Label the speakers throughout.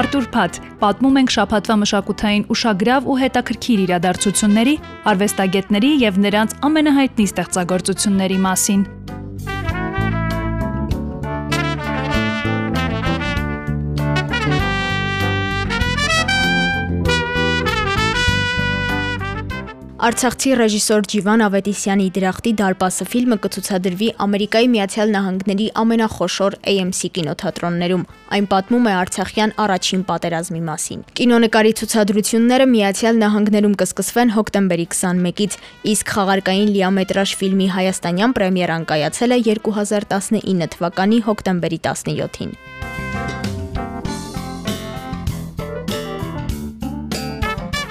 Speaker 1: Արտուր Փաթ, պատմում ենք շփաթվա մշակութային ուշագրավ ու հետաքրքիր իրադարձությունների, արվեստագետների եւ նրանց ամենահայտնի ստեղծագործությունների մասին։
Speaker 2: Արցախցի ռեժիսոր Ջիվան Ավետիսյանի Դրախտի դարպասը ֆիլմը կցուցադրվի Ամերիկայի Միացյալ Նահանգների ամենախոշոր AMC կինոթատրոններում։ Այն պատմում է Արցախյան առաջին պատերազմի մասին։ Կինոնկարի ցուցադրությունները Միացյալ Նահանգներում կսկսվեն հոկտեմբերի 21-ից, իսկ խաղարկային լիամետրաժ ֆիլմի հայաստանյան պրեմիերան կայացել է 2019 թվականի հոկտեմբերի 17-ին։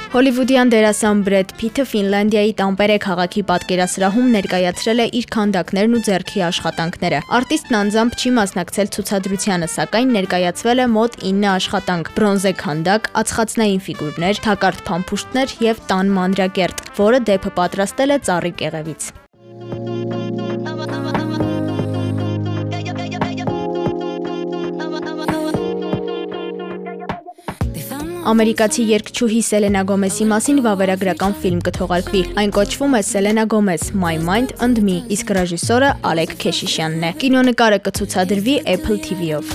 Speaker 2: Հոլիվուդյան դերասան Բրեդ Փիթը Ֆինլանդիայի Տամպերե քաղաքի պատկերասրահում ներկայացրել է իր քանդակներն ու ձեռքի աշխատանքները։ Արտիստն անձամբ չի մասնակցել ցուցադրությանը, սակայն ներկայացվել է մոտ 9 աշխատանք՝ բրոնզե քանդակ, ածխածնային ֆիգուրներ, թակարդ փամփուշտներ եւ տան մանրակերտ, որը դեպը պատրաստել է ծառի կեղևից։ Ամերիկացի երգչուհի Սելենա Գոմեսի մասին վավերագրական ֆիլմ կթողարկվի։ Այն կոչվում է Սելենա Գոմես My Mind and Me, իսկ ռեժիսորը Ալեք Քեշիշյանն է։ Կինոնկարը կցուցադրվի Apple TV-ով։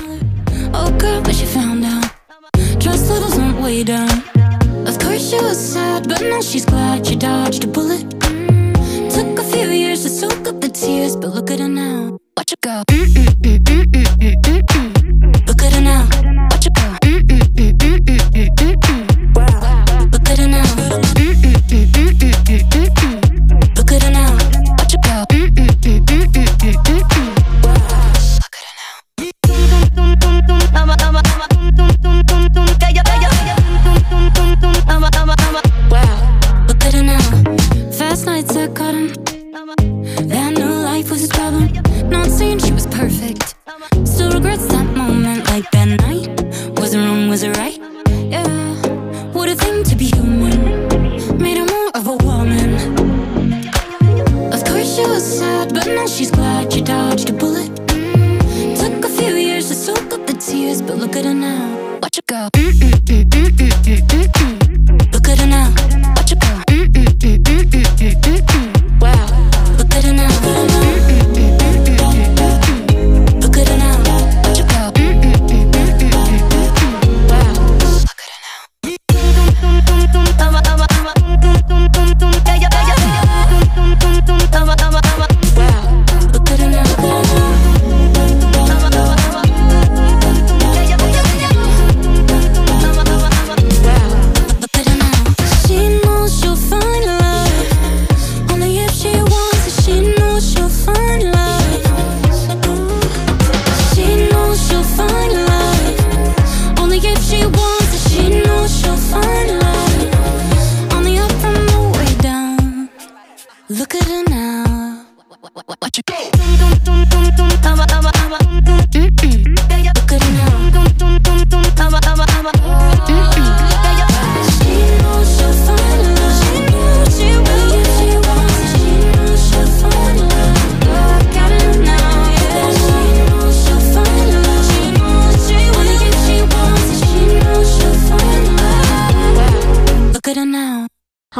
Speaker 2: Oh girl, but she found out. Trust levels went way down. Of course she was sad, but now she's glad she dodged a bullet. Took a few years to soak up the tears, but look at her now. Watch her go. Look at her now. Not saying she was perfect. Still regrets that moment. Like that night. Was it wrong? Was it right? Yeah. What a thing to be human. Made her more of a woman. Of course she was sad, but now she's glad she dodged a bullet. Mm. Took a few years to soak up the tears, but look at her now. Watch her go. Look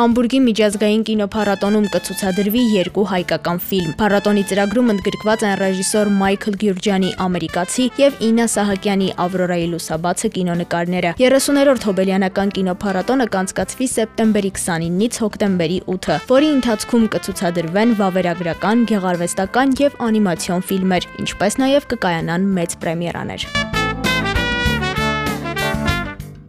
Speaker 2: Համբուրգի միջազգային կինոփառատոնում կցուցադրվի երկու հայկական ֆիլմ։ Փառատոնի ծրագրում ընդգրկված են ռեժիսոր Մայքլ Գյուրջյանի Ամերիկացի եւ Իննա Սահակյանի Ավրորայի լուսաբացը կինոնկարները։ 30-րդ հոբելյանական կինոփառատոնը կանցկացվի սեպտեմբերի 29-ից հոկտեմբերի 8-ը, որի ընթացքում կցուցադրվեն վավերագրական, գեղարվեստական եւ անիմացիոն ֆիլմեր, ինչպես նաեւ կկայանան մեծ պրեմիերաներ։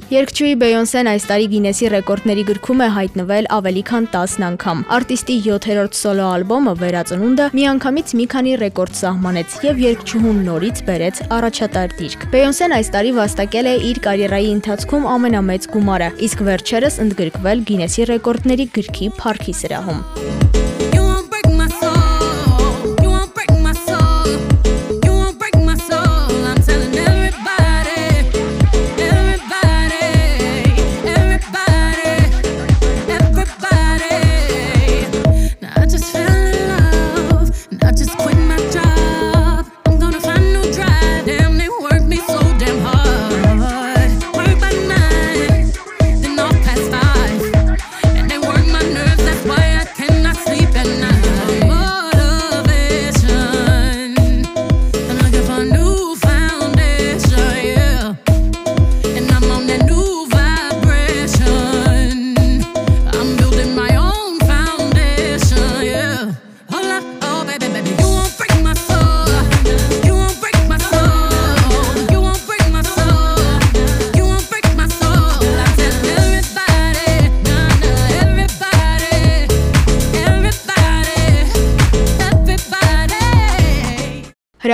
Speaker 2: Երկչուհի Բեյոնսեն այս տարի Գինեսի ռեկորդների գրքում է հայտնվել ավելի քան 10 անգամ։ Արտիստի 7-րդ սոլո ալբոմը Վերածնունդը միանգամից մի քանի ռեկորդ սահմանեց եւ երկչուհուն նորից բերեց առաջատար դիրք։ Բեյոնսեն այս տարի վաստակել է իր կարիերայի ընթացքում ամենամեծ գումարը, իսկ վերջերս ընդգրկվել Գինեսի ռեկորդների գրքի Փարքի սրահում։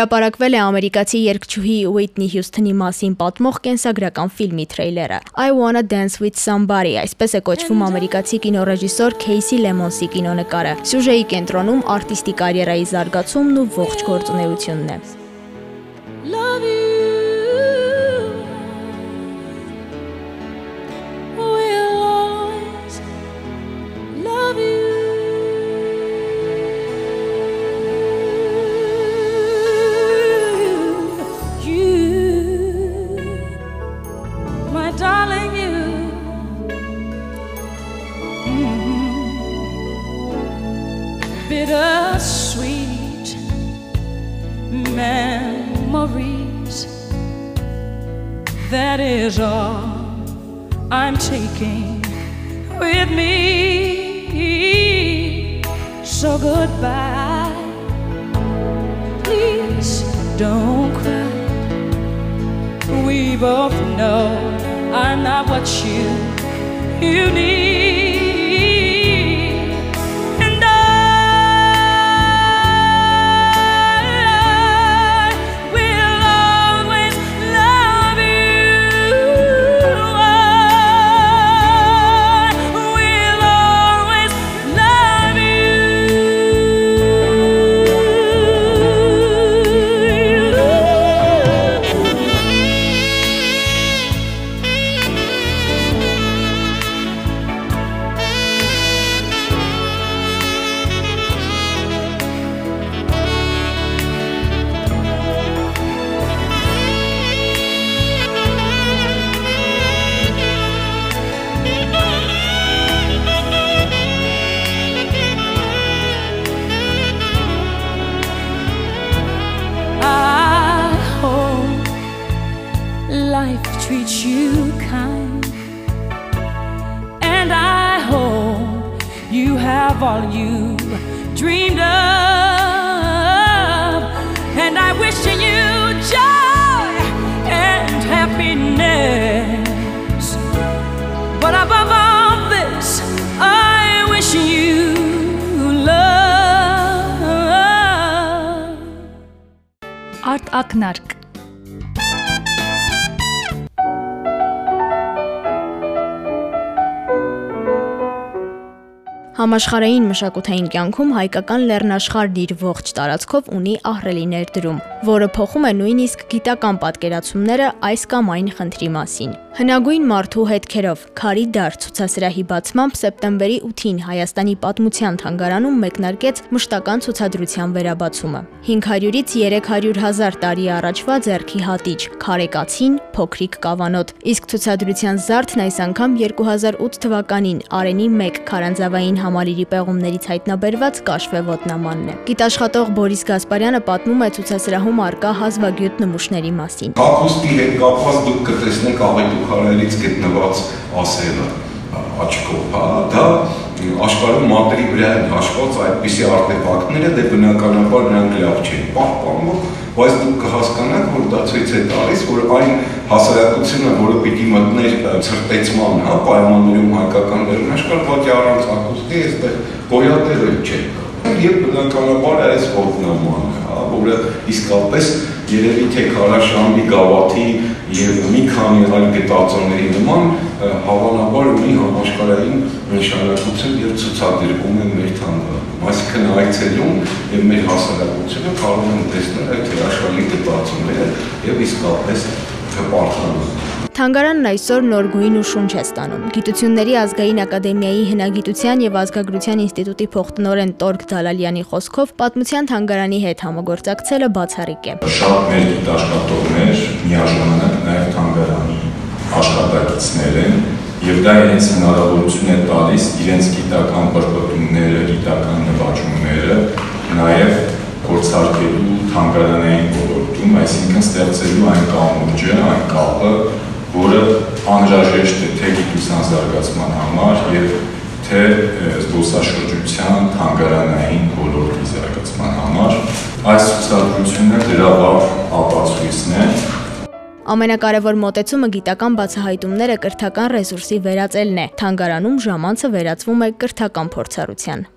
Speaker 2: Հրապարակվել է ամերիկացի երգչուհի Ուիթնի Հյուսթոնի մասին պատմող կենսագրական ֆիլմի թրեյլերը։ I Wanna Dance with Somebody, այսպես է կոչվում ամերիկացի կինոռեժիսոր Քեյսի Լեմոնսի կինոնկարը։ Սյուժեի կենտրոնում արտիստի կարիերայի զարգացումն ու ողջ գործունեությունն է։
Speaker 3: With me. So goodbye. Please don't cry. We both know I'm not what you you need. treats you kind. And I hope you have all you dreamed of. And I wish you joy and happiness. But above all this, I wish you. Love.
Speaker 1: Art Aknark
Speaker 2: Համաշխարհային մշակութային կյանքում հայկական լեռնաշխարհն իր ողջ տարածքով ունի ահռելի ներդրում, որը փոխում է նույնիսկ գիտական պատկերացումները այս կամ այն խնդրի մասին։ Հնագույն մարդու հետքերով Քարի դար ցուցասրահի բացմամբ սեպտեմբերի 8-ին Հայաստանի պատմության թանգարանում մեկնարկեց մշտական ցուցադրության վերաբացումը։ 500-ից 300 հազար տարի առաջվա ձեռքի հատիչ Քարեկացին փոքրիկ կավանոտ, իսկ ցուցադրության զարդն այս անգամ 2008 թվականին Արենի 1 քարանձավային համալիրի պեղումներից հայտնաբերված կաշվե ոտնամանն է։ Գիտաշխատող Բորիս Գասպարյանը պատմում է ցուցասրահում արկա հազվագյուտ նմուշների մասին։
Speaker 4: Հագուստի հետ կապված դուք կտեսնեք աղետուքարներից գտնված ասեղը աչքով, հա, դա աշխարհում մատերի վրա են հաշված այդպիսի արտեֆակտները, դե բնականաբար նրանք լավ չեն պահպանվում, բայց դուք կհասկանաք, որ դա ցույց է տալիս, որ այն հասարակությունը, որը պիտի մտներ ցրտեցման, հա, պայմաններում հայկական լեռնաշխարհ, առանց հագուստի այստեղ գոյատել չէ։ Եվ բնականաբար այս ոտնաման, հա, որը իսկապես երևի թե քարաշամբի գավաթի եւ մի քանի այլ գտածոների նման հավանաբար ունի համաշխարհային նշանակություն եւ ցուցադրվում է մեր թանգարանում։ Այսինքն այցելում եւ մեր հասարակությունը կարող են տեսնել այդ հրաշալի գտածոները եւ իսկապես հպարտանում։
Speaker 2: Թանգարանն այսօր նոր գույն ու շունչ է ստանում։ Գիտությունների ազգային ակադեմիայի հնագիտության եւ ազգագրության ինստիտուտի փոխտնօրեն Տորգ Դալալյանի խոսքով պատմության թանգարանի հետ համագործակցելը բացառիկ է։
Speaker 5: շատ մեր գիտաշխատողներ միաժամանակ նաև թանգարանի աշխատակիցներ են եւ դա իրենց հնարավորություն է տալիս իրենց գիտական բրբտումները, գիտական նվաճումները նաև փորձարկելու թանգարանային ոլորտում, այսինքն ստեղծելու այն կամուրջը, այն կապը, որը անհրաժեշտ է թե գիտության զարգացման համար եւ թե զբոսաշրջության թանգարանային ոլորտի զարգացման համար այս ցուցադրությունը դրա վառ ապացույցն է
Speaker 2: Ամենակարևոր մոտեցումը գիտական բացահայտումները կրթական ռեսուրսի վերածելն է։ Թանգարանում ժամանցը վերածվում է կրթական փորձառության։